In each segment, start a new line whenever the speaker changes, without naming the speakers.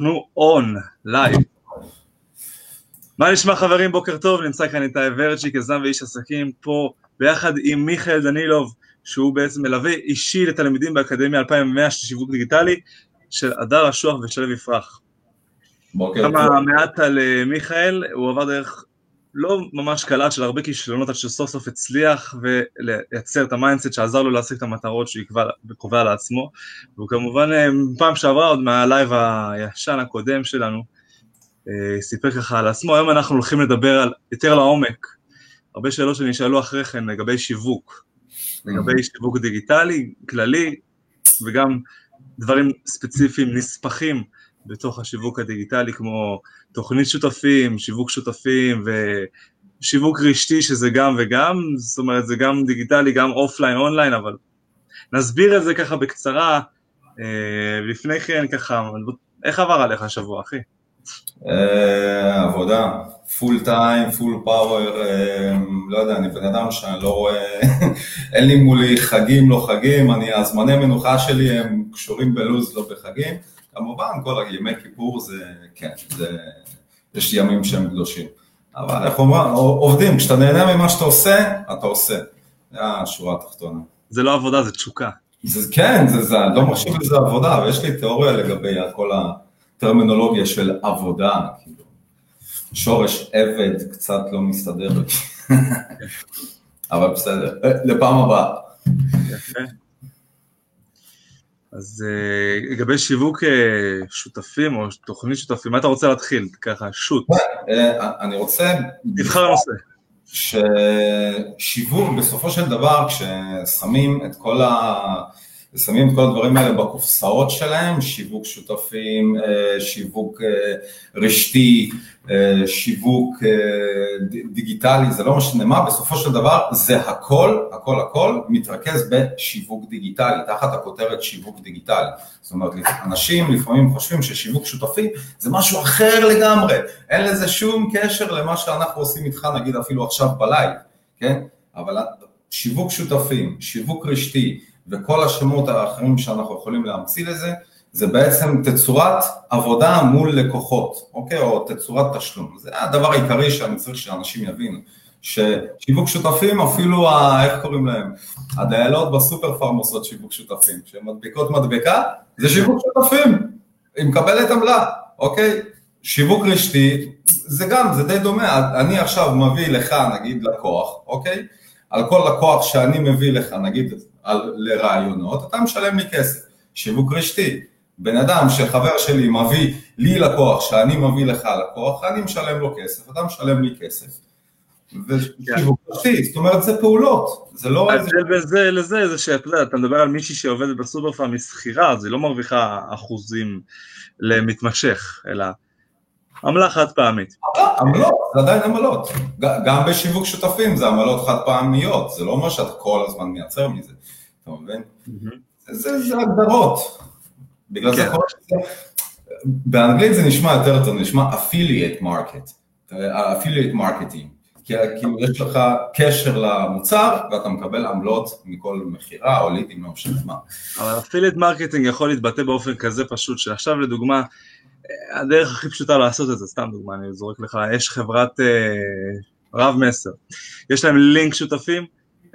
אנחנו on, live. מה נשמע חברים? בוקר טוב, נמצא כאן איתי ורצ'יק, יזם ואיש עסקים, פה ביחד עם מיכאל דנילוב, שהוא בעצם מלווה אישי לתלמידים באקדמיה 2100 של שיווק דיגיטלי, של הדר אשוח ושלו יפרח.
בוקר טוב.
כמה מעט על אה, מיכאל, הוא עבר דרך לא ממש קלה של הרבה כישלונות עד שסוף סוף הצליח ולייצר את ה mindset שעזר לו להשיג את המטרות שהוא וקובע לעצמו. והוא כמובן אה, פעם שעברה עוד מה live הישן הקודם שלנו אה, סיפר ככה על עצמו, היום אנחנו הולכים לדבר על יותר לעומק. הרבה שאלות שנשאלו אחרי כן לגבי שיווק, לגבי שיווק דיגיטלי, כללי וגם דברים ספציפיים, נספחים בתוך השיווק הדיגיטלי כמו תוכנית שותפים, שיווק שותפים ושיווק רשתי שזה גם וגם, זאת אומרת זה גם דיגיטלי, גם offline, online, אבל נסביר את זה ככה בקצרה, אה, לפני כן ככה, איך עבר עליך השבוע אחי?
אה, עבודה, פול טיים, פול פאוור, לא יודע, אני בן אדם שאני לא רואה, אין לי מולי חגים, לא חגים, אני, הזמני מנוחה שלי הם קשורים בלוז, לא בחגים. כמובן, כל ימי כיפור זה, כן, זה, יש ימים שהם קדושים. אבל איך אומרים, עובדים, כשאתה נהנה ממה שאתה עושה, אתה עושה. זה השורה התחתונה.
זה לא עבודה, זה תשוקה.
זה, כן, זה, זה, לא מחשיב לזה עבודה, ויש לי תיאוריה לגבי כל הטרמינולוגיה של עבודה, כאילו, שורש עבד קצת לא מסתדר אבל בסדר, לפעם הבאה.
יפה. אז uh, לגבי שיווק uh, שותפים או תוכנית שותפים, מה אתה רוצה להתחיל? ככה, שוט.
Uh, אני רוצה...
תבחר הנושא.
ששיווק, בסופו של דבר, כששמים את כל ה... ושמים את כל הדברים האלה בקופסאות שלהם, שיווק שותפים, שיווק רשתי, שיווק דיגיטלי, זה לא משנה מה, בסופו של דבר זה הכל, הכל הכל מתרכז בשיווק דיגיטלי, תחת הכותרת שיווק דיגיטלי. זאת אומרת, אנשים לפעמים חושבים ששיווק שותפי זה משהו אחר לגמרי, אין לזה שום קשר למה שאנחנו עושים איתך, נגיד אפילו עכשיו בלייב, כן? אבל שיווק שותפים, שיווק רשתי, וכל השמות האחרים שאנחנו יכולים להמציא לזה, זה בעצם תצורת עבודה מול לקוחות, אוקיי? או תצורת תשלום. זה הדבר העיקרי שאני צריך שאנשים יבינו. ששיווק שותפים, אפילו, ה, איך קוראים להם? הדיילות בסופר פארם עושות שיווק שותפים. כשהן מדביקות מדבקה, זה שיווק שותפים. היא מקבלת עמלה, אוקיי? שיווק רשתי, זה גם, זה די דומה. אני עכשיו מביא לך, נגיד, לקוח, אוקיי? על כל לקוח שאני מביא לך, נגיד על, לרעיונות, אתה משלם לי כסף. שיווק רשתי, בן אדם שחבר שלי מביא לי לקוח, שאני מביא לך לקוח, אני משלם לו כסף, אתה משלם לי כסף. ושיווק רשתי, זאת אומרת זה פעולות, זה לא...
ההבדל בין זה לזה זה שאתה יודע, אתה מדבר על מישהי שעובדת בסופר פארם משכירה, אז היא לא מרוויחה אחוזים למתמשך, אלא עמלה חד פעמית.
עמלות, זה עדיין עמלות. גם בשיווק שותפים זה עמלות חד פעמיות, זה לא אומר שאתה כל הזמן מייצר מזה, אתה מבין? זה הגדרות. בגלל זה כן. כל... באנגלית זה נשמע יותר טוב, זה נשמע affiliate market, affiliate marketing. כי כאילו יש לך קשר למוצר ואתה מקבל עמלות מכל מכירה או לידים, לא משנה מה.
אבל affiliate marketing יכול להתבטא באופן כזה פשוט, שעכשיו לדוגמה, הדרך הכי פשוטה לעשות את זה, סתם דוגמה, אני זורק לך, יש חברת אה, רב מסר, יש להם לינק שותפים,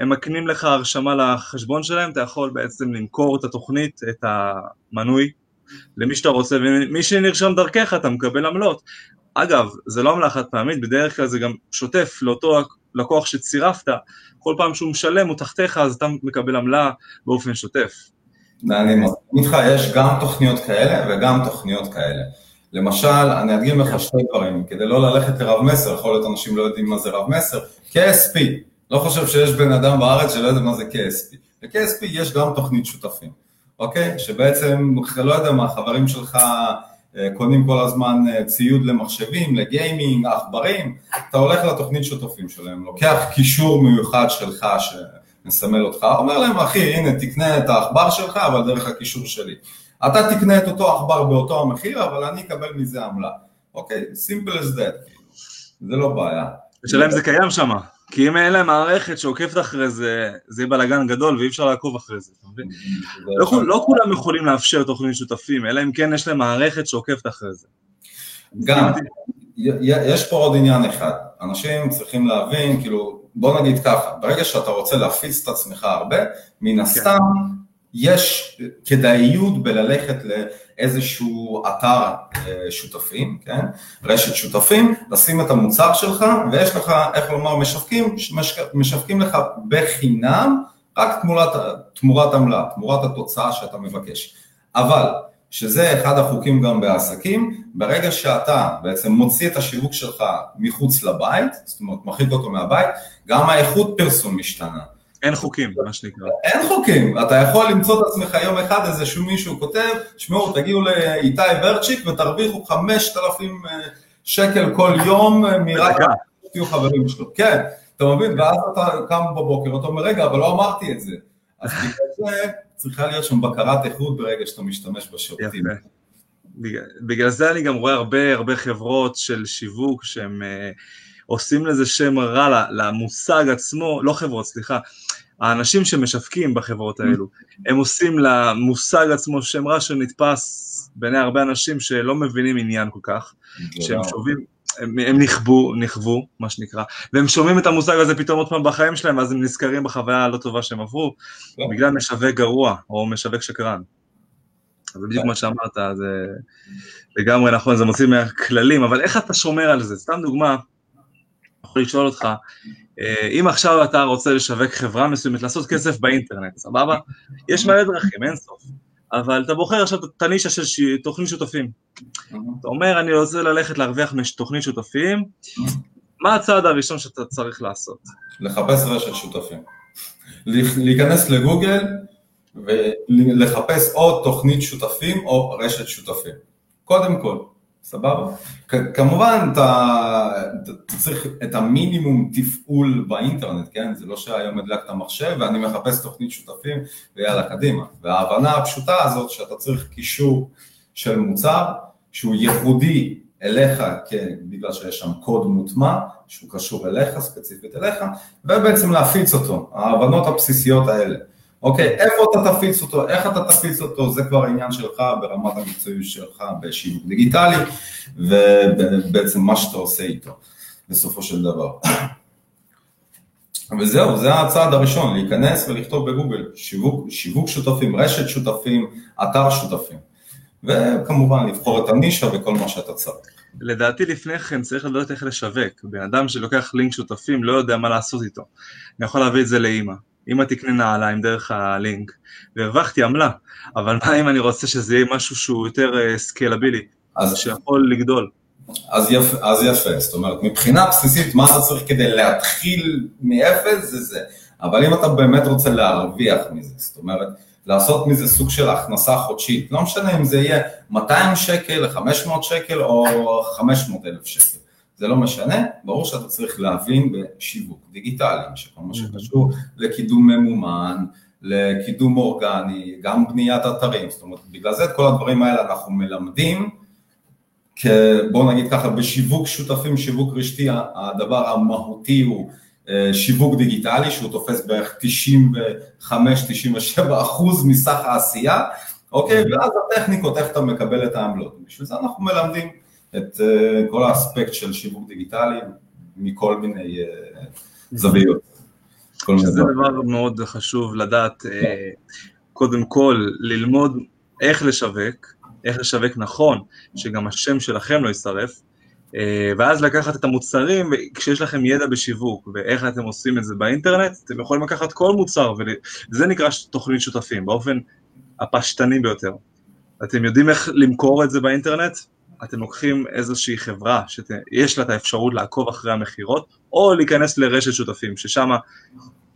הם מקנים לך הרשמה לחשבון שלהם, אתה יכול בעצם למכור את התוכנית, את המנוי, למי שאתה רוצה, ומי שנרשם דרכך אתה מקבל עמלות. אגב, זה לא עמלה חד פעמית, בדרך כלל זה גם שוטף לאותו לקוח שצירפת, כל פעם שהוא משלם הוא תחתיך אז אתה מקבל עמלה באופן שוטף.
אני מסכים איתך, יש גם תוכניות כאלה וגם תוכניות כאלה. למשל, אני אדגים לך שתי דברים, כדי לא ללכת לרב מסר, יכול להיות אנשים לא יודעים מה זה רב מסר, KSP, לא חושב שיש בן אדם בארץ שלא יודע מה זה KSP. ל-KSP יש גם תוכנית שותפים, אוקיי? שבעצם, לא יודע מה, חברים שלך אה, קונים כל הזמן אה, ציוד למחשבים, לגיימינג, עכברים, אתה הולך לתוכנית שותפים שלהם, לוקח קישור מיוחד שלך שמסמל אותך, אומר להם, אחי, הנה, תקנה את העכבר שלך, אבל דרך הקישור שלי. אתה תקנה את אותו עכבר באותו המחיר, אבל אני אקבל מזה עמלה. אוקיי? simple as that. זה לא בעיה.
השאלה אם זה קיים שם. כי אם אין להם מערכת שעוקבת אחרי זה, זה יהיה בלאגן גדול ואי אפשר לעקוב אחרי זה, אתה מבין? לא, לא כולם יכולים לאפשר תוכנית שותפים, אלא אם כן יש להם מערכת שעוקבת אחרי זה.
גם, יש פה עוד עניין אחד, אנשים צריכים להבין, כאילו, בוא נגיד ככה, ברגע שאתה רוצה להפיץ את עצמך הרבה, מן כן. הסתם יש כדאיות בללכת לאיזשהו אתר אה, שותפים, כן? רשת שותפים, לשים את המוצר שלך, ויש לך, איך לומר, משווקים, משווקים לך בחינם, רק תמורת, תמורת עמלה, תמורת התוצאה שאתה מבקש. אבל, שזה אחד החוקים גם בעסקים, ברגע שאתה בעצם מוציא את השיווק שלך מחוץ לבית, זאת אומרת מרחיק אותו מהבית, גם האיכות פרסום משתנה.
אין חוקים, מה שנקרא.
אין חוקים, אתה יכול למצוא את עצמך יום אחד איזה שהוא מישהו כותב, שמעו, תגיעו לאיתי ורצ'יק ותרוויחו 5,000 אה, שקל כל יום אה, מרק תהיו חברים שלו. כן, אתה מבין? ואז אתה קם בבוקר, אתה אומר, רגע, אבל לא אמרתי את זה. אז בגלל זה צריכה להיות שם בקרת איכות ברגע שאתה משתמש בשירותים.
בגלל, בגלל זה אני גם רואה הרבה הרבה חברות של שיווק שהם uh, עושים לזה שם רע למושג עצמו, לא חברות, סליחה, האנשים שמשווקים בחברות האלו, הם עושים למושג עצמו שם רע שנתפס בעיני הרבה אנשים שלא מבינים עניין כל כך, שהם שומעים, הם, הם נכבו, נכבו, מה שנקרא, והם שומעים את המושג הזה פתאום עוד פעם בחיים שלהם, ואז הם נזכרים בחוויה הלא טובה שהם עברו, כן. בגלל משווק גרוע, או משווק שקרן. זה בדיוק כן. מה שאמרת, זה לגמרי נכון, זה מוציא מהכללים, אבל איך אתה שומר על זה? סתם דוגמה, יכול לשאול אותך, אם עכשיו אתה רוצה לשווק חברה מסוימת, לעשות כסף באינטרנט, סבבה? יש מלא דרכים, אין סוף. אבל אתה בוחר עכשיו את הנישה של תוכנית שותפים. אתה אומר, אני רוצה ללכת להרוויח מתוכנית שותפים, מה הצעד הראשון שאתה צריך לעשות?
לחפש רשת שותפים. להיכנס לגוגל ולחפש או תוכנית שותפים או רשת שותפים. קודם כל. סבבה? כמובן אתה, אתה צריך את המינימום תפעול באינטרנט, כן? זה לא שהיום הדלקת מחשב ואני מחפש תוכנית שותפים ויאללה קדימה. וההבנה הפשוטה הזאת שאתה צריך קישור של מוצר שהוא ייחודי אליך, כן, בגלל שיש שם קוד מוטמע שהוא קשור אליך, ספציפית אליך, ובעצם להפיץ אותו, ההבנות הבסיסיות האלה. אוקיי, איפה אתה תפיץ אותו, איך אתה תפיץ אותו, זה כבר העניין שלך ברמת המקצועיות שלך בשיווק דיגיטלי, ובעצם מה שאתה עושה איתו, בסופו של דבר. וזהו, זה הצעד הראשון, להיכנס ולכתוב בגוגל שיווק, שיווק שותפים, רשת שותפים, אתר שותפים. וכמובן לבחור את הנישה וכל מה שאתה צריך.
לדעתי לפני כן צריך לדעת איך לשווק. בן אדם שלוקח לינק שותפים לא יודע מה לעשות איתו. אני יכול להביא את זה לאימא. אמא תקנה נעליים דרך הלינק, והרווחתי עמלה, אבל מה אם אני רוצה שזה יהיה משהו שהוא יותר סקיילבילי, אה, אז שיכול לגדול?
אז יפה, אז יפה, זאת אומרת, מבחינה בסיסית, מה אתה צריך כדי להתחיל מאפס זה זה, אבל אם אתה באמת רוצה להרוויח מזה, זאת אומרת, לעשות מזה סוג של הכנסה חודשית, לא משנה אם זה יהיה 200 שקל, 500 שקל או 500 אלף שקל. זה לא משנה, ברור שאתה צריך להבין בשיווק דיגיטלי, שכל מה שקשור לקידום ממומן, לקידום אורגני, גם בניית אתרים, זאת אומרת, בגלל זה את כל הדברים האלה אנחנו מלמדים, בואו נגיד ככה, בשיווק שותפים, שיווק רשתי, הדבר המהותי הוא אה, שיווק דיגיטלי, שהוא תופס בערך 95-97 אחוז מסך העשייה, אוקיי? ואז הטכניקות, איך אתה מקבל את העמלות. בשביל זה אנחנו מלמדים את אה, כל האספקט של שיווק דיגיטלי מכל מיני אה, זוויות.
זה דבר מאוד חשוב לדעת, אה, קודם כל ללמוד איך לשווק, איך לשווק נכון, שגם השם שלכם לא יישרף, ואז לקחת את המוצרים, כשיש לכם ידע בשיווק ואיך אתם עושים את זה באינטרנט, אתם יכולים לקחת כל מוצר, וזה נקרא תוכנית שותפים, באופן הפשטני ביותר. אתם יודעים איך למכור את זה באינטרנט? אתם לוקחים איזושהי חברה שיש לה את האפשרות לעקוב אחרי המכירות, או להיכנס לרשת שותפים, ששם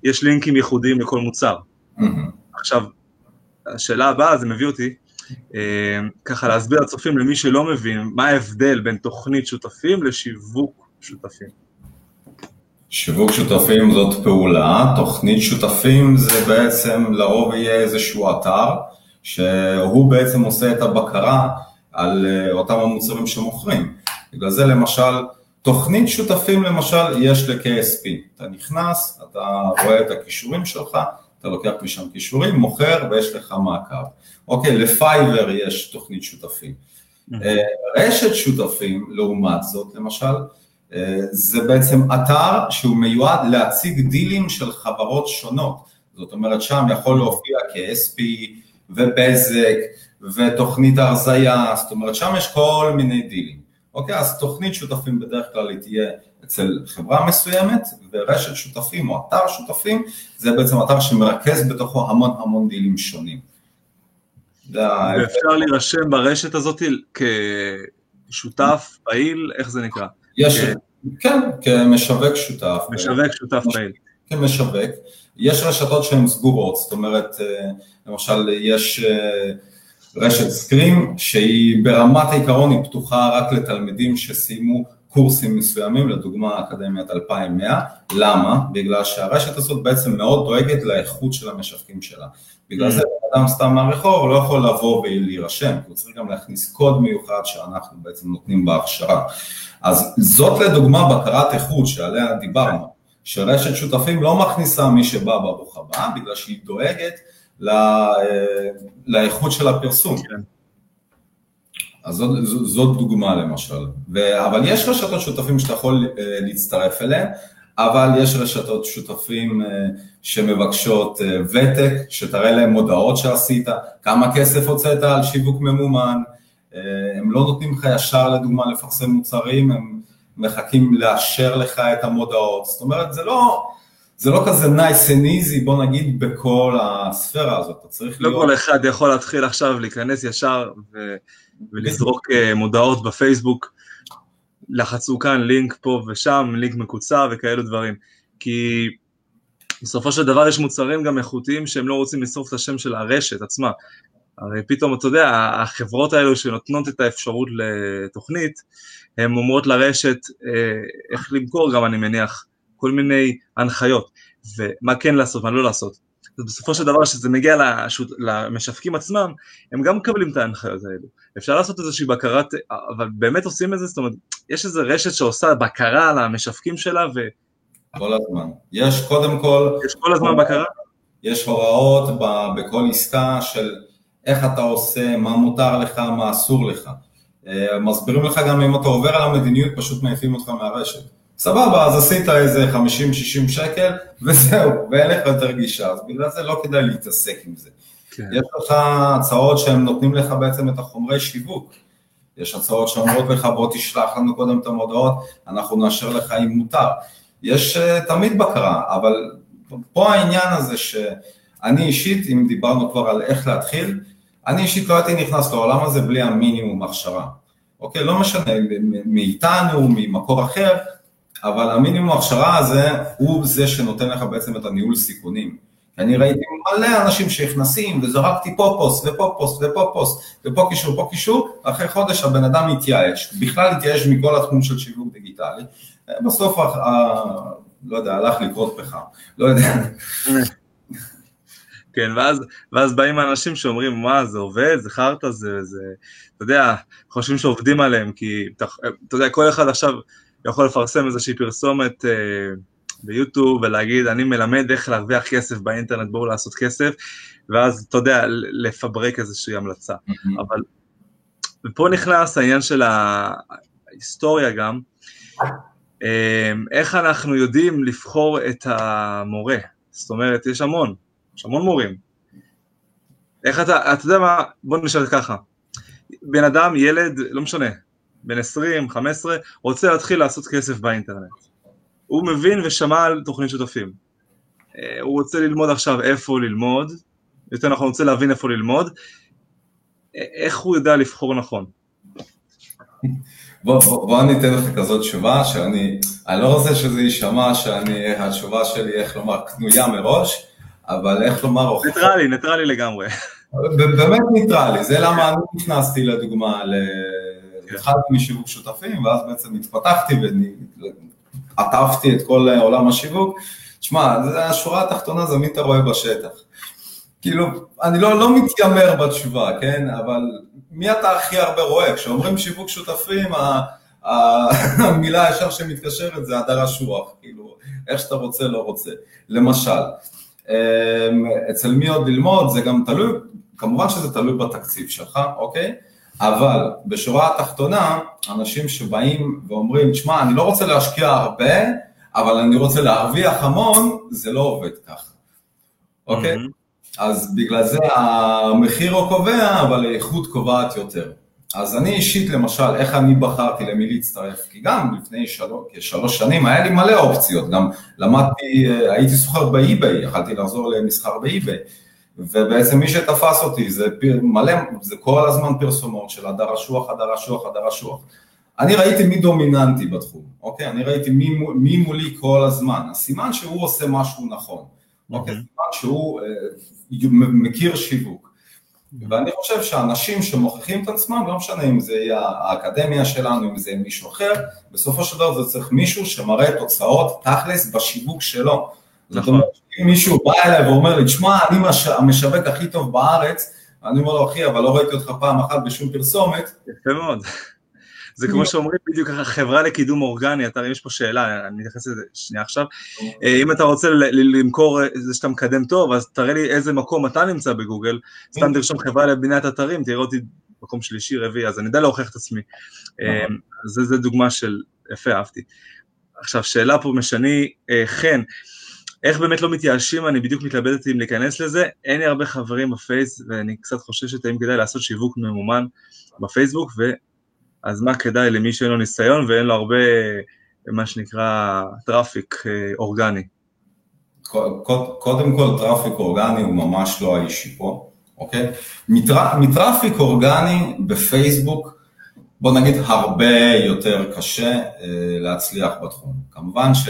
יש לינקים ייחודיים לכל מוצר. Mm-hmm. עכשיו, השאלה הבאה, זה מביא אותי, אה, ככה להסביר לצופים, למי שלא מבין, מה ההבדל בין תוכנית שותפים לשיווק שותפים.
שיווק שותפים זאת פעולה, תוכנית שותפים זה בעצם לרוב יהיה איזשהו אתר, שהוא בעצם עושה את הבקרה על אה, אותם המוצרים שמוכרים. בגלל זה למשל תוכנית שותפים למשל יש ל-KSP, אתה נכנס, אתה רואה את הכישורים שלך, אתה לוקח משם כישורים, מוכר ויש לך מעקב. אוקיי, לפייבר יש תוכנית שותפים. אה, רשת שותפים, לעומת זאת, למשל, אה, זה בעצם אתר שהוא מיועד להציג דילים של חברות שונות. זאת אומרת, שם יכול להופיע כ-SP ובזק ותוכנית הרזייה, זאת אומרת, שם יש כל מיני דילים. אוקיי, אז תוכנית שותפים בדרך כלל היא תהיה אצל חברה מסוימת, ורשת שותפים או אתר שותפים, זה בעצם אתר שמרכז בתוכו המון המון דילים שונים.
ואפשר להירשם ברשת הזאת כשותף פעיל, איך זה נקרא?
יש, כן, כמשווק שותף.
משווק שותף פעיל.
כמשווק. יש רשתות שהן סגורות, זאת אומרת, אה, למשל יש אה, רשת סקרים שהיא ברמת העיקרון היא פתוחה רק לתלמידים שסיימו קורסים מסוימים, לדוגמה אקדמיית 2100, למה? בגלל שהרשת הזאת בעצם מאוד דואגת לאיכות של המשווקים שלה. בגלל זה אדם סתם מהרחוב לא יכול לבוא ולהירשם, הוא צריך גם להכניס קוד מיוחד שאנחנו בעצם נותנים בהכשרה. אז זאת לדוגמה בקרת איכות שעליה דיברנו, שרשת שותפים לא מכניסה מי שבא ברוך הבא, בגלל שהיא דואגת לא, לאיכות של הפרסום. כן. אז זאת, זאת דוגמה למשל, ו, אבל יש רשתות שותפים שאתה יכול אה, להצטרף אליהן, אבל יש רשתות שותפים אה, שמבקשות ותק, שתראה להם מודעות שעשית, כמה כסף הוצאת על שיווק ממומן, הם לא נותנים לך ישר לדוגמה לפרסם מוצרים, הם מחכים לאשר לך את המודעות, זאת אומרת זה לא, זה לא כזה nice and easy, בוא נגיד, בכל הספירה הזאת, אתה צריך
לא להיות... לא כל אחד יכול להתחיל עכשיו להיכנס ישר ו... ולזרוק אה, מודעות בפייסבוק, לחצו כאן לינק פה ושם, לינק מקוצר וכאלו דברים. כי בסופו של דבר יש מוצרים גם איכותיים שהם לא רוצים לשרוף את השם של הרשת עצמה. הרי פתאום, אתה יודע, החברות האלו שנותנות את האפשרות לתוכנית, הן אומרות לרשת אה, איך למכור גם, אני מניח, כל מיני הנחיות, ומה כן לעשות, מה לא לעשות. אז בסופו של דבר, כשזה מגיע לשוט, למשווקים עצמם, הם גם מקבלים את ההנחיות האלו. אפשר לעשות איזושהי בקרת, אבל באמת עושים את זה, זאת אומרת, יש איזו רשת שעושה בקרה על המשווקים שלה, ו...
כל הזמן. יש קודם כל...
יש כל הזמן בקרה?
יש הוראות בכל עסקה של איך אתה עושה, מה מותר לך, מה אסור לך. אה, מסבירים לך גם אם אתה עובר על המדיניות, פשוט מעיפים אותך מהרשת. סבבה, אז עשית איזה 50-60 שקל, וזהו, ואין לך יותר גישה, אז בגלל זה לא כדאי להתעסק עם זה. כן. יש לך הצעות שהן נותנים לך בעצם את החומרי שיווק. יש הצעות שאומרות לך, בוא תשלח לנו קודם את המודעות, אנחנו נאשר לך אם מותר. יש uh, תמיד בקרה, אבל פה העניין הזה שאני אישית, אם דיברנו כבר על איך להתחיל, אני אישית לא הייתי נכנס לעולם הזה בלי המינימום הכשרה. אוקיי, לא משנה, מאיתנו, ממקור אחר, אבל המינימום הכשרה הזה הוא זה שנותן לך בעצם את הניהול סיכונים. אני ראיתי מלא אנשים שנכנסים וזרקתי פה פוסט ופה פוסט ופה פוסט ופה קישור, פה קישור, אחרי חודש הבן אדם מתייאש, בכלל התייאש מכל התחום של שיווק דיגיטלי, בסוף, לא יודע, הלך לכרות פחם, לא יודע.
כן, ואז, ואז באים אנשים שאומרים, מה, זה עובד, זה חרטא, זה, זה, אתה יודע, חושבים שעובדים עליהם, כי אתה, אתה יודע, כל אחד עכשיו יכול לפרסם איזושהי פרסומת אה, ביוטיוב ולהגיד, אני מלמד איך להרוויח כסף באינטרנט, בואו לעשות כסף, ואז, אתה יודע, לפברק איזושהי המלצה. Mm-hmm. אבל, ופה נכנס העניין של ההיסטוריה גם, אה, איך אנחנו יודעים לבחור את המורה, זאת אומרת, יש המון, יש המון מורים. איך אתה, אתה יודע מה, בוא נשאל ככה, בן אדם, ילד, לא משנה, בן 20, 15, רוצה להתחיל לעשות כסף באינטרנט. הוא מבין ושמע על תוכנית שותפים. אה, הוא רוצה ללמוד עכשיו איפה ללמוד, יותר נכון, רוצה להבין איפה ללמוד, אה, איך הוא יודע לבחור נכון?
בוא, בוא, בוא אני אתן לך כזאת תשובה, שאני אני לא רוצה שזה יישמע שאני, התשובה שלי, איך לומר, קנויה מראש, אבל איך לומר...
ניטרלי, ניטרלי לגמרי.
באמת ניטרלי, זה למה אני נכנסתי לדוגמה התחלתי משיווק שותפים, ואז בעצם התפתחתי ועטפתי את כל עולם השיווק. שמע, השורה התחתונה זה מי אתה רואה בשטח. כאילו, אני לא, לא מתיימר בתשובה, כן? אבל מי אתה הכי הרבה רואה? כשאומרים שיווק שותפים, המילה הישר שמתקשרת זה הדר אשוח, כאילו, איך שאתה רוצה, לא רוצה. למשל, אמ, אצל מי עוד ללמוד, זה גם תלוי, כמובן שזה תלוי בתקציב שלך, אוקיי? אבל בשורה התחתונה, אנשים שבאים ואומרים, שמע, אני לא רוצה להשקיע הרבה, אבל אני רוצה להרוויח המון, זה לא עובד ככה, אוקיי? Mm-hmm. אז בגלל זה המחיר הוא קובע, אבל האיכות קובעת יותר. אז אני אישית למשל, איך אני בחרתי למי להצטרף? כי גם לפני שלוש, כשלוש שנים היה לי מלא אופציות, גם למדתי, הייתי סוחר באי-ביי, יכלתי לחזור למסחר באי-ביי, ובעצם מי שתפס אותי זה פיר, מלא, זה כל הזמן פרסומות של הדר אשוח, הדר אשוח, הדר אשוח. אני ראיתי מי דומיננטי בתחום, אוקיי? אני ראיתי מי, מי מולי כל הזמן, הסימן שהוא עושה משהו נכון, אוקיי? סימן שהוא אה, מכיר שיווק. ואני חושב שאנשים שמוכיחים את עצמם, לא משנה אם זה יהיה האקדמיה שלנו, אם זה יהיה מישהו אחר, בסופו של דבר זה צריך מישהו שמראה תוצאות תכלס בשיווק שלו. זאת נכון. אומרת, אם מישהו בא אליי ואומר לי, תשמע, אני המשווק הכי טוב בארץ, אני אומר לו, אחי, אבל לא ראיתי אותך פעם אחת בשום פרסומת.
יפה מאוד. זה כמו שאומרים בדיוק ככה, חברה לקידום אורגני, אתה, יש פה שאלה, אני אתייחס לזה שנייה עכשיו. אה, אם אתה רוצה למכור אה, זה שאתה מקדם טוב, אז תראה לי איזה מקום אתה נמצא בגוגל, סתם תרשום חברה לבניית אתרים, תראה אותי מקום שלישי, רביעי, אז אני יודע להוכיח את עצמי. אה, זה דוגמה של, יפה, אהבתי. עכשיו, שאלה פה משני, חן, איך באמת לא מתייאשים, אני בדיוק מתלבטת אם להיכנס לזה, אין לי הרבה חברים בפייס, ואני קצת חוששת האם כדאי לעשות שיווק ממומן בפייסבוק, אז מה כדאי למי שאין לו ניסיון ואין לו הרבה, מה שנקרא, traffic אה, אורגני?
קודם כל, traffic אורגני הוא ממש לא ה issue פה, אוקיי? מטראפיק אורגני בפייסבוק, בוא נגיד הרבה יותר קשה אה, להצליח בתחום. כמובן ש...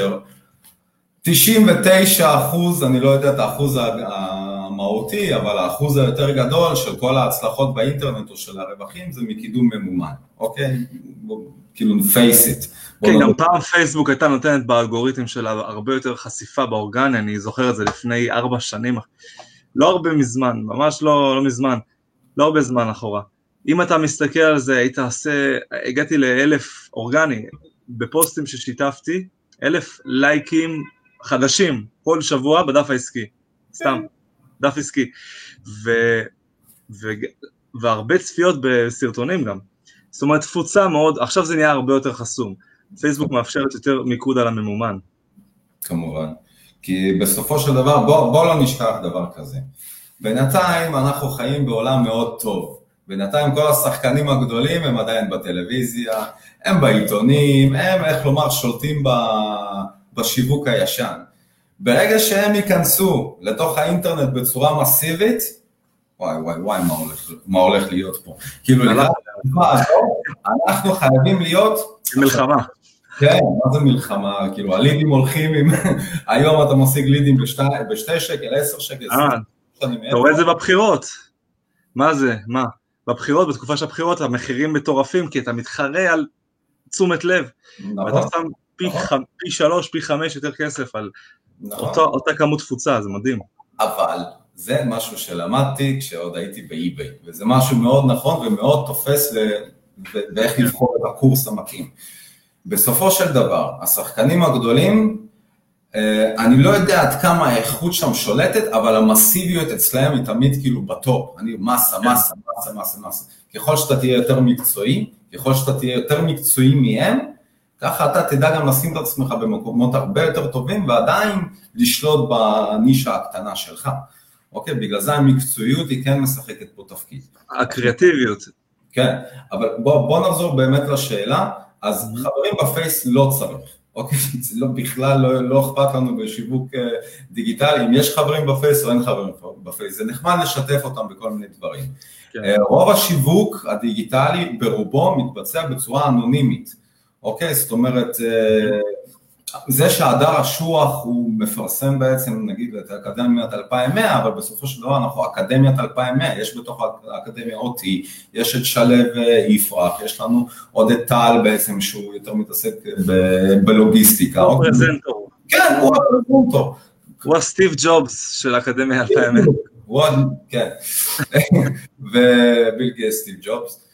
99 אחוז, אני לא יודע את האחוז המהותי, אבל האחוז היותר גדול של כל ההצלחות באינטרנט או של הרווחים זה מקידום ממומן, אוקיי? כאילו face it.
כן, גם פעם פייסבוק הייתה נותנת באלגוריתם שלה הרבה יותר חשיפה באורגני, אני זוכר את זה לפני ארבע שנים, לא הרבה מזמן, ממש לא, לא מזמן, לא הרבה זמן אחורה. אם אתה מסתכל על זה, היית עושה, הגעתי לאלף אורגני, בפוסטים ששיתפתי, אלף לייקים חדשים כל שבוע בדף העסקי, סתם, דף עסקי, ו, ו, והרבה צפיות בסרטונים גם, זאת אומרת תפוצה מאוד, עכשיו זה נהיה הרבה יותר חסום, פייסבוק מאפשרת יותר מיקוד על הממומן.
כמובן, כי בסופו של דבר, בוא, בוא לא נשכח דבר כזה, בינתיים אנחנו חיים בעולם מאוד טוב, בינתיים כל השחקנים הגדולים הם עדיין בטלוויזיה, הם בעיתונים, הם איך לומר שולטים ב... בשיווק הישן. ברגע שהם ייכנסו לתוך האינטרנט בצורה מסיבית, וואי וואי וואי מה הולך, מה הולך להיות פה. כאילו אנחנו חייבים להיות...
מלחמה.
כן, מה זה מלחמה? כאילו הלידים הולכים עם... היום אתה משיג לידים בשתי, בשתי שקל, עשר שקל,
אה, אתה רואה את זה בבחירות. מה זה? מה? בבחירות, בתקופה של הבחירות המחירים מטורפים כי אתה מתחרה על תשומת לב. נכון. פי, נכון. ח... פי שלוש, פי חמש יותר כסף על נכון. אותו, אותה כמות תפוצה, זה מדהים.
אבל זה משהו שלמדתי כשעוד הייתי באי-ביי, וזה משהו מאוד נכון ומאוד תופס ל... ואיך לבחור את הקורס המתאים. בסופו של דבר, השחקנים הגדולים, אה, אני לא יודע עד כמה האיכות שם שולטת, אבל המסיביות אצלהם היא תמיד כאילו בטופ. אני מסה, כן. מסה, מסה, מסה, מסה. ככל שאתה תהיה יותר מקצועי, ככל שאתה תהיה יותר מקצועי מהם, ככה אתה תדע גם לשים את עצמך במקומות הרבה יותר טובים ועדיין לשלוט בנישה הקטנה שלך. אוקיי? בגלל זה המקצועיות היא כן משחקת פה תפקיד.
הקריאטיביות.
כן, אבל בוא, בוא נחזור באמת לשאלה, אז. חברים בפייס לא צריך, אוקיי? זה לא, בכלל לא, לא אכפת לנו בשיווק אה, דיגיטלי, אם יש חברים בפייס או אין חברים בפייס, זה נחמד לשתף אותם בכל מיני דברים. כן. אה, רוב השיווק הדיגיטלי ברובו מתבצע בצורה אנונימית. אוקיי? זאת אומרת, אה, זה שהדר אשוח הוא מפרסם בעצם נגיד את האקדמיית 2100, אבל בסופו של דבר אנחנו אקדמיית 2100, יש בתוך האקדמיה אותי, יש את שלו אה, יפרח, יש לנו עוד את טל בעצם שהוא יותר מתעסק בלוגיסטיקה.
הוא פרזנטור.
כן, הוא הפרזנטור.
הוא הסטיב ג'ובס של האקדמיה 2100.
הוא, כן, וביל גייס סטיב ג'ובס.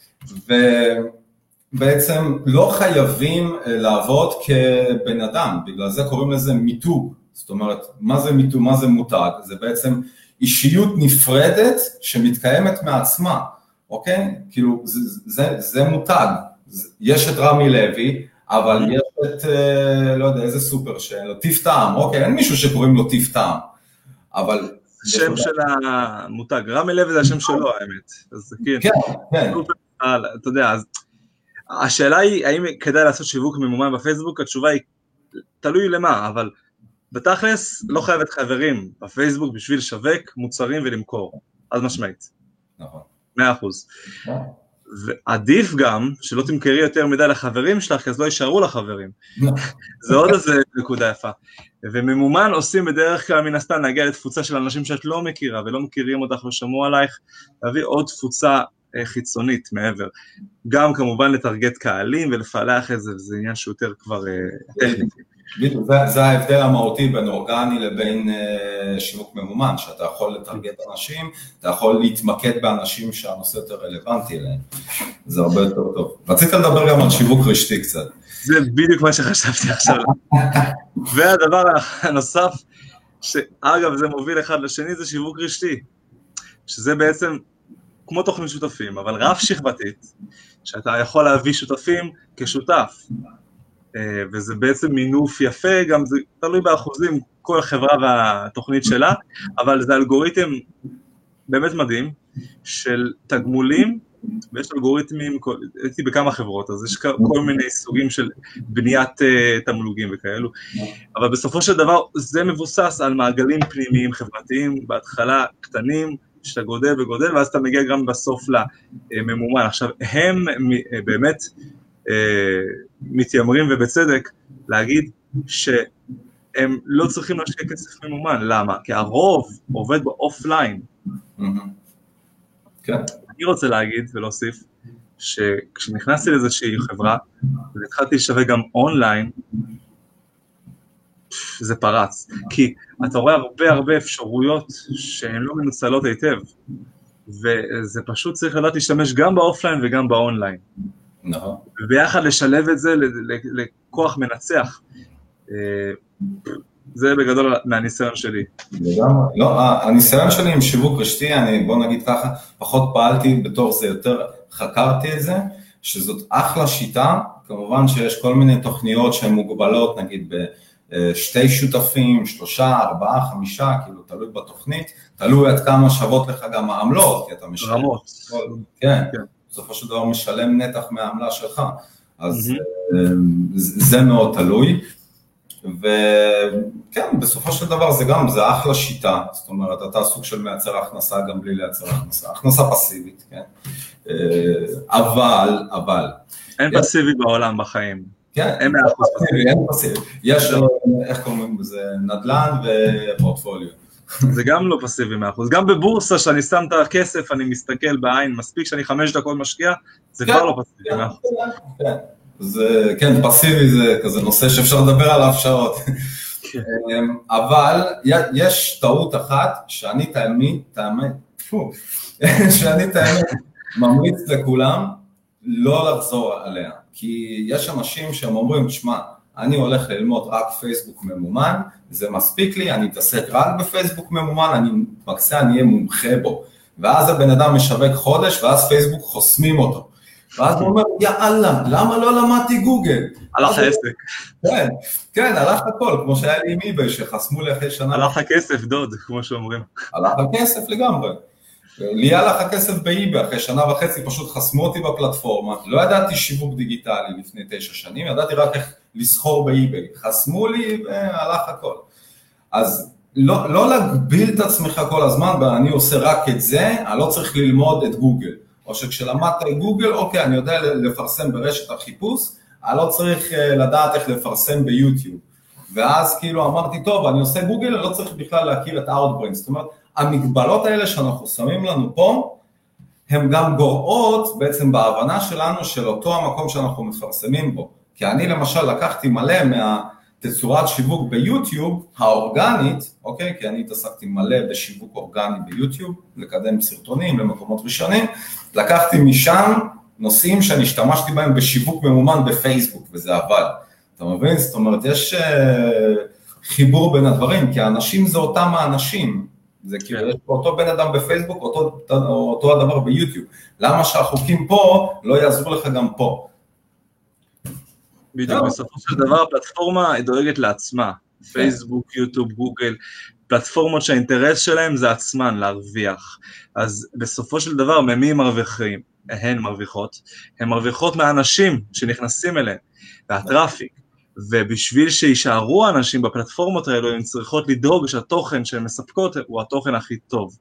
בעצם לא חייבים לעבוד כבן אדם, בגלל זה קוראים לזה מיתוג. זאת אומרת, מה זה מיתוג, מה זה מותג? זה בעצם אישיות נפרדת שמתקיימת מעצמה, אוקיי? כאילו, זה, זה, זה מותג. יש את רמי לוי, אבל יש את, לא יודע, איזה סופר שאין לו, טיף טעם, אוקיי, אין מישהו שקוראים לו טיף טעם, אבל...
שם של המותג, רמי לוי זה השם שלו האמת, אז כן, כן, כן. אתה יודע, אז השאלה היא האם כדאי לעשות שיווק ממומן בפייסבוק, התשובה היא תלוי למה, אבל בתכלס לא חייבת חברים בפייסבוק בשביל לשווק מוצרים ולמכור, חד משמעית. נכון. מאה אחוז. ועדיף גם שלא תמכרי יותר מדי לחברים שלך, כי אז לא יישארו לחברים. זה עוד איזה נקודה יפה. וממומן עושים בדרך כלל מן הסתם להגיע לתפוצה של אנשים שאת לא מכירה ולא מכירים אותך ושמעו עלייך, להביא עוד תפוצה חיצונית מעבר. גם כמובן לטרגט קהלים ולפעלח את זה, וזה עניין שהוא יותר כבר אה, טכני.
זה, זה ההבדל המהותי בין אורגני לבין uh, שיווק ממומן, שאתה יכול לטרגט אנשים, אתה יכול להתמקד באנשים שהנושא יותר רלוונטי אליהם, זה הרבה יותר טוב. רצית לדבר גם על שיווק רשתי קצת.
זה בדיוק מה שחשבתי עכשיו. והדבר הנוסף, שאגב זה מוביל אחד לשני, זה שיווק רשתי, שזה בעצם כמו תוכנית שותפים, אבל רב שכבתית, שאתה יכול להביא שותפים כשותף. אה, וזה בעצם מינוף יפה, גם זה תלוי באחוזים, כל חברה והתוכנית שלה, אבל זה אלגוריתם באמת מדהים של תגמולים, ויש אלגוריתמים, הייתי בכמה חברות, אז יש כל מיני סוגים של בניית uh, תמלוגים וכאלו, אבל בסופו של דבר זה מבוסס על מעגלים פנימיים חברתיים, בהתחלה קטנים, שאתה גודל וגודל, ואז אתה מגיע גם בסוף לממומן. עכשיו, הם אה, באמת אה, מתיימרים ובצדק להגיד שהם לא צריכים להשקיע כסף ממומן, למה? כי הרוב עובד באופליין. כן. אני רוצה להגיד ולהוסיף שכשנכנסתי לאיזושהי חברה והתחלתי לשווק גם אונליין, זה פרץ, כי אתה רואה הרבה הרבה אפשרויות שהן לא מנוצלות היטב, וזה פשוט צריך לדעת להשתמש גם באופליין וגם באונליין. נכון. וביחד לשלב את זה לכוח מנצח. אה, זה בגדול מהניסיון שלי.
לא, הניסיון שלי עם שיווק רשתי, אני בוא נגיד ככה, פחות פעלתי בתור זה, יותר חקרתי את זה, שזאת אחלה שיטה, כמובן שיש כל מיני תוכניות שהן מוגבלות, נגיד בשתי שותפים, שלושה, ארבעה, חמישה, כאילו תלוי בתוכנית, תלוי עד כמה שוות לך גם העמלות, כי אתה משלם. רמות. כן. כן. בסופו של דבר משלם נתח מהעמלה שלך, אז mm-hmm. זה מאוד תלוי. וכן, בסופו של דבר זה גם, זה אחלה שיטה, זאת אומרת, אתה סוג של מייצר הכנסה גם בלי לייצר הכנסה, הכנסה פסיבית, כן? אה, אבל, אבל...
אין פסיבי בעולם בחיים.
כן, אין פסיבי, אין פסיבי. יש, לא. איך קוראים לזה, נדל"ן ופורטפוליו.
זה גם לא פסיבי מאה אחוז. גם בבורסה, שאני שם את הכסף, אני מסתכל בעין, מספיק שאני חמש דקות משקיע, זה כבר לא פסיבי מאה אחוז.
כן, זה, כן, פסיבי זה כזה נושא שאפשר לדבר עליו שעות. כן. אמ, אבל יש טעות אחת שאני תאמין, תאמין, שאני תאמין, ממליץ לכולם לא לחזור עליה. כי יש אנשים שהם אומרים, שמע, אני הולך ללמוד רק פייסבוק ממומן, זה מספיק לי, אני אתעסק רק בפייסבוק ממומן, אני מקצה, אני אהיה מומחה בו. ואז הבן אדם משווק חודש, ואז פייסבוק חוסמים אותו. ואז הוא אומר, יאללה, למה לא למדתי גוגל?
הלך העסק.
כן, כן, הלך הכל, כמו שהיה לי עם איבי, שחסמו לי אחרי שנה.
הלך הכסף, דוד, כמו שאומרים.
הלך הכסף לגמרי. לי הלך הכסף באיבי, אחרי שנה וחצי פשוט חסמו אותי בפלטפורמה, לא ידעתי שיווק דיגיטלי לפני תשע שנים, ידעתי רק איך לסחור באיבי, חסמו לי והלך הכל. אז לא, לא להגביל את עצמך כל הזמן, ואני עושה רק את זה, אני לא צריך ללמוד את גוגל. או שכשלמדת את גוגל, אוקיי, אני יודע לפרסם ברשת החיפוש, אני לא צריך אה, לדעת איך לפרסם ביוטיוב. ואז כאילו אמרתי, טוב, אני עושה גוגל, אני לא צריך בכלל להכיר את Outbrain. זאת אומרת, המגבלות האלה שאנחנו שמים לנו פה, הן גם גורעות בעצם בהבנה שלנו של אותו המקום שאנחנו מפרסמים בו. כי אני למשל לקחתי מלא מהתצורת שיווק ביוטיוב האורגנית, אוקיי? כי אני התעסקתי מלא בשיווק אורגני ביוטיוב, לקדם סרטונים למקומות ראשונים, לקחתי משם נושאים שאני השתמשתי בהם בשיווק ממומן בפייסבוק, וזה עבד. אתה מבין? זאת אומרת, יש אה, חיבור בין הדברים, כי האנשים זה אותם האנשים. זה כאילו, כן. יש פה אותו בן אדם בפייסבוק, אותו, אותו הדבר ביוטיוב. למה שהחוקים פה לא יעזרו לך גם פה?
בדיוק, בסופו של דבר הפלטפורמה דואגת לעצמה. כן. פייסבוק, יוטיוב, גוגל, פלטפורמות שהאינטרס שלהם זה עצמן להרוויח. אז בסופו של דבר, ממי מרוויחים? הן מרוויחות. הן מרוויחות מהאנשים שנכנסים אליהן, והטראפיק. ובשביל שיישארו אנשים בפלטפורמות האלו, הן צריכות לדאוג שהתוכן שהן מספקות הוא התוכן הכי טוב.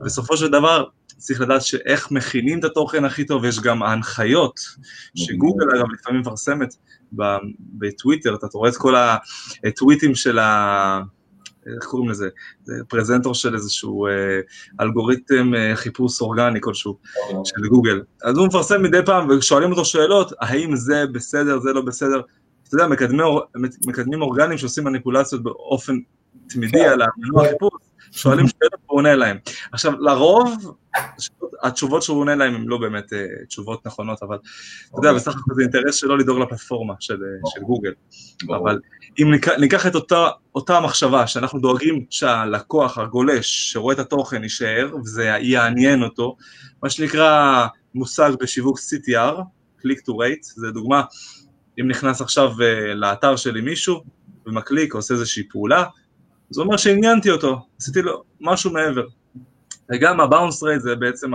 בסופו של דבר, צריך לדעת שאיך מכינים את התוכן הכי טוב, יש גם ההנחיות, שגוגל אגב לפעמים מפרסמת בטוויטר, אתה רואה את כל הטוויטים של ה... איך קוראים לזה? זה פרזנטור של איזשהו אה, אלגוריתם אה, חיפוש אורגני כלשהו, של גוגל. אז הוא מפרסם מדי פעם ושואלים אותו שאלות, האם זה בסדר, זה לא בסדר. אתה יודע, מקדמי, מקדמים אורגניים שעושים מניפולציות באופן תמידי כן. על המנוע חיפוש, שואלים שאלות והוא עונה להם. עכשיו, לרוב, התשובות שהוא עונה להם הן לא באמת uh, תשובות נכונות, אבל אתה יודע, בסך הכל זה אינטרס שלו לדאוג לפלטפורמה של, של גוגל. אבל אם ניקח, את אותה, אותה מחשבה, שאנחנו דואגים שהלקוח, הגולש, שרואה את התוכן, יישאר, וזה יעניין אותו, מה שנקרא מושג בשיווק CTR, Click to Rate, זה דוגמה, אם נכנס עכשיו uh, לאתר שלי מישהו, ומקליק, עושה איזושהי פעולה, זה אומר שעניינתי אותו, עשיתי לו משהו מעבר. וגם הבאונס רייט זה בעצם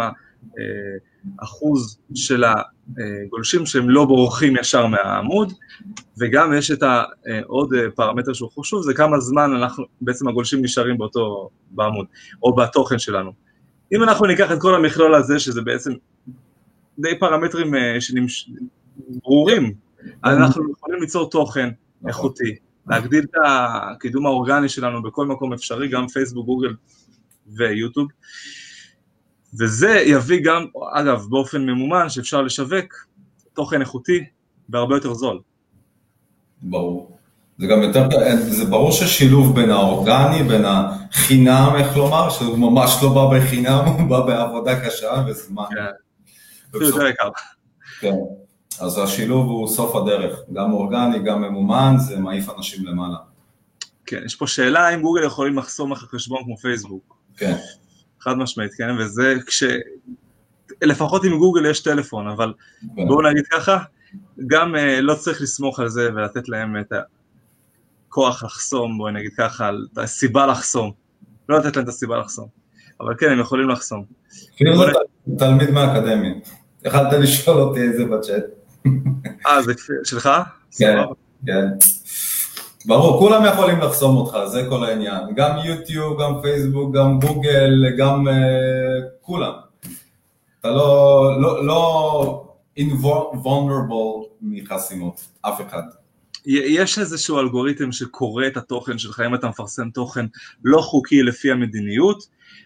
האחוז אה, של הגולשים שהם לא בורחים ישר מהעמוד, וגם יש את העוד אה, פרמטר שהוא חשוב, זה כמה זמן אנחנו, בעצם הגולשים נשארים באותו, בעמוד, או בתוכן שלנו. אם אנחנו ניקח את כל המכלול הזה, שזה בעצם די פרמטרים אה, ברורים, אנחנו יכולים ליצור תוכן נכון. איכותי, להגדיל את הקידום האורגני שלנו בכל מקום אפשרי, גם פייסבוק, גוגל ויוטיוב, וזה יביא גם, אגב, באופן ממומן שאפשר לשווק תוכן איכותי בהרבה יותר זול.
ברור. זה גם יותר, זה ברור ששילוב בין האורגני, בין החינם, איך לומר, שהוא ממש לא בא בחינם, הוא בא בעבודה קשה וזמן. כן,
זה יותר יקר.
כן. אז השילוב הוא סוף הדרך, גם אורגני, גם ממומן, זה מעיף אנשים למעלה.
כן, יש פה שאלה אם גוגל יכולים לחסום לך חשבון כמו פייסבוק.
כן.
חד משמעית, כן, וזה כש... לפחות עם גוגל יש טלפון, אבל כן. בואו נגיד ככה, גם uh, לא צריך לסמוך על זה ולתת להם את הכוח לחסום, בואי נגיד ככה, את הסיבה לחסום. לא לתת להם את הסיבה לחסום, אבל כן, הם יכולים לחסום.
אפילו תלמיד מהאקדמיה. יכלת לשאול אותי איזה בצ'אט.
אה, זה שלך?
כן, כן. ברור, כולם יכולים לחסום אותך, זה כל העניין. גם יוטיוב, גם פייסבוק, גם גוגל, גם uh, כולם. אתה לא, לא, לא invulnerable מחסימות, אף אחד.
יש איזשהו אלגוריתם שקורא את התוכן שלך, אם אתה מפרסם תוכן לא חוקי לפי המדיניות,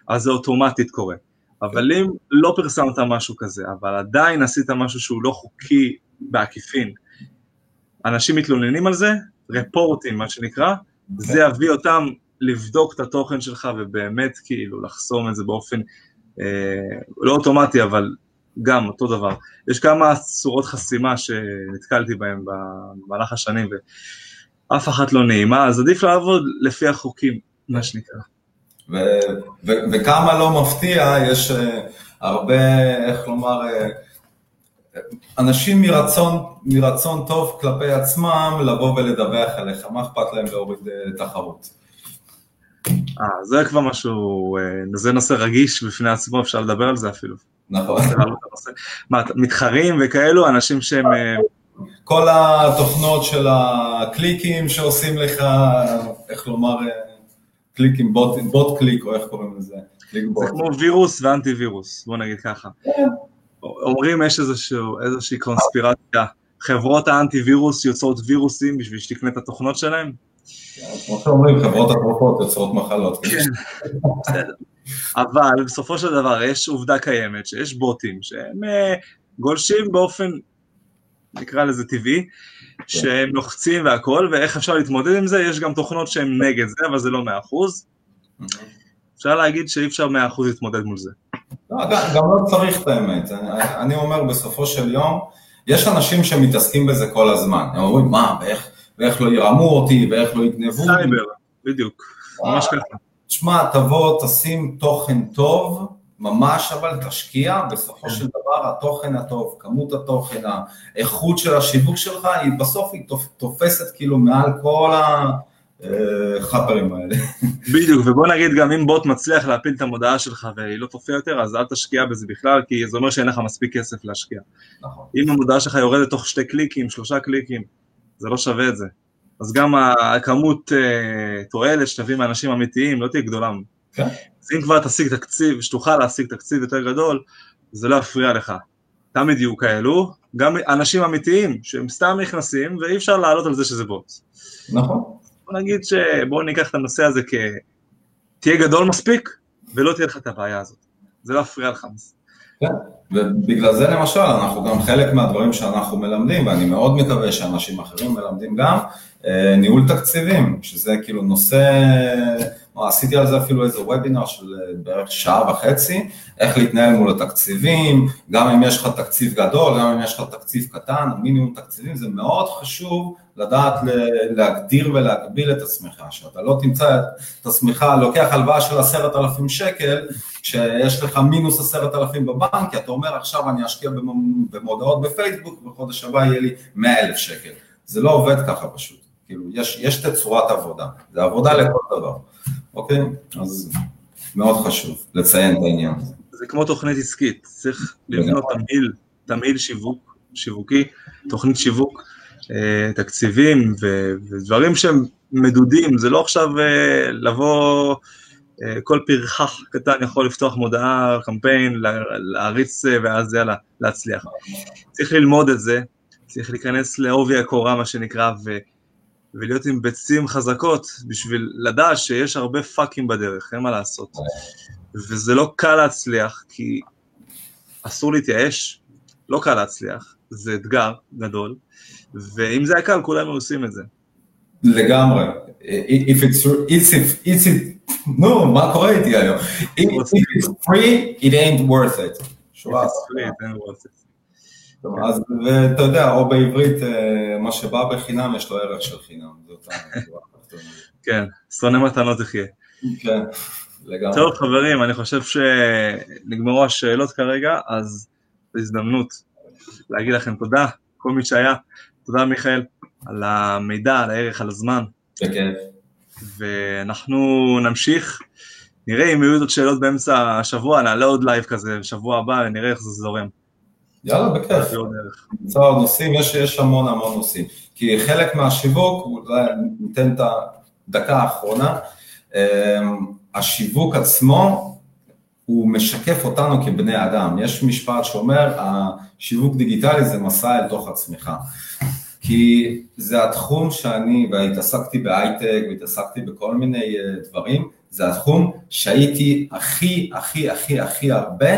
אז זה אוטומטית קורה. אבל אם לא פרסמת משהו כזה, אבל עדיין עשית משהו שהוא לא חוקי בעקיפין, אנשים מתלוננים על זה, רפורטים מה שנקרא, זה יביא אותם לבדוק את התוכן שלך ובאמת כאילו לחסום את זה באופן אה, לא אוטומטי אבל גם אותו דבר. יש כמה צורות חסימה שנתקלתי בהן במהלך השנים ואף אחת לא נעימה, אז עדיף לעבוד לפי החוקים, מה שנקרא.
ו- ו- וכמה לא מפתיע, יש uh, הרבה, איך לומר, uh, אנשים מרצון, מרצון טוב כלפי עצמם לבוא ולדווח עליך, מה אכפת להם להוריד uh, תחרות?
אה, זה כבר משהו, זה נושא רגיש בפני עצמו, אפשר לדבר על זה אפילו.
נכון.
מה, מתחרים וכאלו, אנשים שהם...
כל התוכנות של הקליקים שעושים לך, איך לומר, קליקים, בוט, בוט קליק, או איך קוראים לזה?
זה כמו וירוס ואנטי וירוס, בוא נגיד ככה. כן. אומרים יש איזשהו, איזושהי קונספירציה, חברות האנטי וירוס יוצרות וירוסים בשביל שתקנה את התוכנות שלהם?
כמו שאומרים, חברות התרופות יוצרות מחלות.
כן. אבל בסופו של דבר יש עובדה קיימת, שיש בוטים שהם אה, גולשים באופן, נקרא לזה טבעי, כן. שהם לוחצים והכל, ואיך אפשר להתמודד עם זה, יש גם תוכנות שהן נגד זה, אבל זה לא מאה אחוז. אפשר להגיד שאי אפשר מאה אחוז להתמודד מול זה.
לא, גם לא צריך את האמת, אני אומר בסופו של יום, יש אנשים שמתעסקים בזה כל הזמן, הם אומרים מה, ואיך, ואיך לא ירמו אותי, ואיך לא יגנבו.
סייבר, בדיוק, ממש ככה.
תשמע, תבוא, תשים תוכן טוב, ממש אבל תשקיע, בסופו של דבר התוכן הטוב, כמות התוכן, האיכות של השיווק שלך, היא בסוף היא תופסת כאילו מעל כל החאפרים האלה.
בדיוק, ובוא נגיד גם אם בוט מצליח להפיל את המודעה שלך והיא לא תופיע יותר, אז אל תשקיע בזה בכלל, כי זה אומר שאין לך מספיק כסף להשקיע. נכון. אם המודעה שלך יורדת תוך שתי קליקים, שלושה קליקים, זה לא שווה את זה. אז גם הכמות uh, תועלת שתביא מאנשים אמיתיים לא תהיה גדולה. כן. אז אם כבר תשיג תקציב, שתוכל להשיג תקציב יותר גדול, זה לא יפריע לך. תמיד יהיו כאלו, גם אנשים אמיתיים שהם סתם נכנסים ואי אפשר לעלות על זה שזה בוט.
נכון.
בוא נגיד שבואו ניקח את הנושא הזה כ... תהיה גדול מספיק ולא תהיה לך את הבעיה הזאת. זה לא יפריע לך.
כן, ובגלל זה למשל אנחנו גם חלק מהדברים שאנחנו מלמדים, ואני מאוד מקווה שאנשים אחרים מלמדים גם, אה, ניהול תקציבים, שזה כאילו נושא, עשיתי על זה אפילו איזה וובינר של אה, בערך שעה וחצי, איך להתנהל מול התקציבים, גם אם יש לך תקציב גדול, גם אם יש לך תקציב קטן, מינימום תקציבים, זה מאוד חשוב לדעת להגדיר ולהגביל את עצמך, שאתה לא תמצא את עצמך, לוקח הלוואה של עשרת אלפים שקל, כשיש לך מינוס עשרת אלפים בבנק, כי אתה אומר עכשיו אני אשקיע במודעות בפייסבוק, ובחודש הבא יהיה לי מאה אלף שקל. זה לא עובד ככה פשוט. כאילו, יש, יש תצורת עבודה, זה עבודה לכל דבר, אוקיי? אז מאוד חשוב לציין את העניין הזה.
זה כמו תוכנית עסקית, צריך לבנות תמהיל, תמהיל שיווק, שיווקי, תוכנית שיווק, אה, תקציבים ודברים שהם מדודים, זה לא עכשיו אה, לבוא, אה, כל פרחח קטן יכול לפתוח מודעה, קמפיין, להריץ ואז יאללה, להצליח. צריך ללמוד את זה, צריך להיכנס לעובי הקורה, מה שנקרא. ולהיות עם ביצים חזקות בשביל לדעת שיש הרבה פאקים בדרך, אין מה לעשות. וזה לא קל להצליח, כי אסור להתייאש, לא קל להצליח, זה אתגר גדול, ואם זה היה קל, כולנו עושים את זה.
לגמרי. If it's, if, if it's, נו, מה קורה איתי היום? If it's free, it ain't worth it. If it's free, it ain't worth it. אז ואתה יודע, או בעברית, אה, מה שבא בחינם יש לו ערך של חינם.
כן, שונא מתנות יחיה.
כן, לגמרי.
טוב חברים, אני חושב שנגמרו השאלות כרגע, אז זו הזדמנות להגיד לכם תודה, כל מי שהיה, תודה מיכאל, על המידע, על הערך, על הזמן.
כן.
ואנחנו נמשיך, נראה אם יהיו עוד שאלות באמצע השבוע, נעלה עוד live כזה, בשבוע הבא, נראה איך זה זורם.
יאללה, בכיף. עוד נושאים, יש, יש המון המון נושאים. כי חלק מהשיווק, אולי ניתן את הדקה האחרונה, אמ, השיווק עצמו, הוא משקף אותנו כבני אדם. יש משפט שאומר, השיווק דיגיטלי זה מסע אל תוך עצמך. כי זה התחום שאני, והתעסקתי בהייטק, והתעסקתי בכל מיני אה, דברים, זה התחום שהייתי הכי, הכי, הכי, הכי הרבה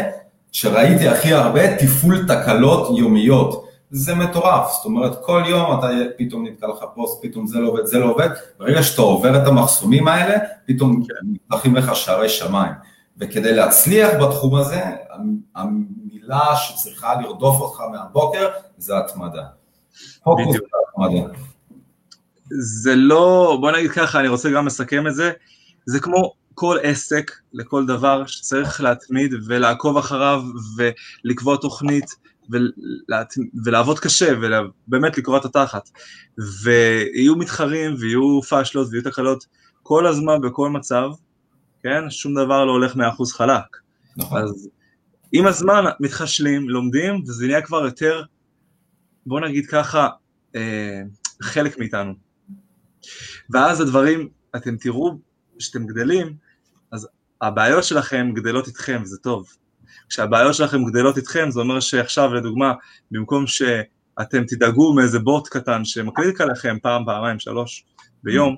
שראיתי הכי הרבה תפעול תקלות יומיות. זה מטורף, זאת אומרת כל יום אתה פתאום נתקע לך פוסט, פתאום זה לא עובד, זה לא עובד, ברגע שאתה עובר את המחסומים האלה, פתאום נפתחים לך שערי שמיים. וכדי להצליח בתחום הזה, המילה שצריכה לרדוף אותך מהבוקר זה התמדה. פוקוס והתמדה.
זה לא, בוא נגיד ככה, אני רוצה גם לסכם את זה, זה כמו כל עסק, לכל דבר שצריך להתמיד ולעקוב אחריו ולקבוע תוכנית ולהת... ולעבוד קשה ובאמת לקרוא את התחת. ויהיו מתחרים ויהיו פאשלות ויהיו תקלות כל הזמן בכל מצב, כן? שום דבר לא הולך מאחוז חלק. נכון. אז עם הזמן מתחשלים, לומדים, וזה נהיה כבר יותר, בוא נגיד ככה, אה, חלק מאיתנו. ואז הדברים, אתם תראו, כשאתם גדלים, הבעיות שלכם גדלות איתכם, זה טוב. כשהבעיות שלכם גדלות איתכם, זה אומר שעכשיו, לדוגמה, במקום שאתם תדאגו מאיזה בוט קטן שמקליק עליכם פעם, פעמיים, שלוש ביום,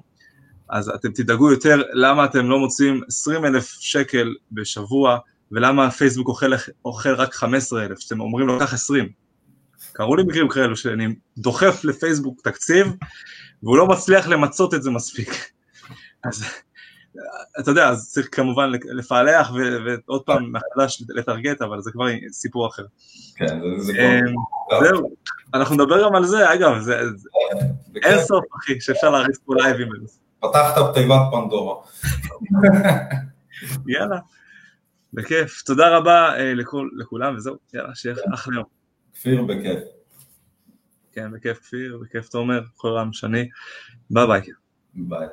אז אתם תדאגו יותר למה אתם לא מוצאים 20 אלף שקל בשבוע, ולמה פייסבוק אוכל, אוכל רק 15 אלף, שאתם אומרים לו, קח 20. קרו לי מקרים כאלו שאני דוחף לפייסבוק תקציב, והוא לא מצליח למצות את זה מספיק. אז אתה יודע, אז צריך כמובן לפעלח ועוד פעם מחדש לטרגט, אבל זה כבר סיפור אחר.
כן, זה
כבר... זהו, אנחנו נדבר גם על זה, אגב, זה אין סוף, אחי, שאפשר להריץ פה לייבים.
פתחת בתיבת פנדורה.
יאללה, בכיף. תודה רבה לכולם, וזהו, יאללה, שיהיה אחלה יום.
כפיר, בכיף.
כן, בכיף כפיר, בכיף תומר, כל רם שני, ביי ביי.
ביי.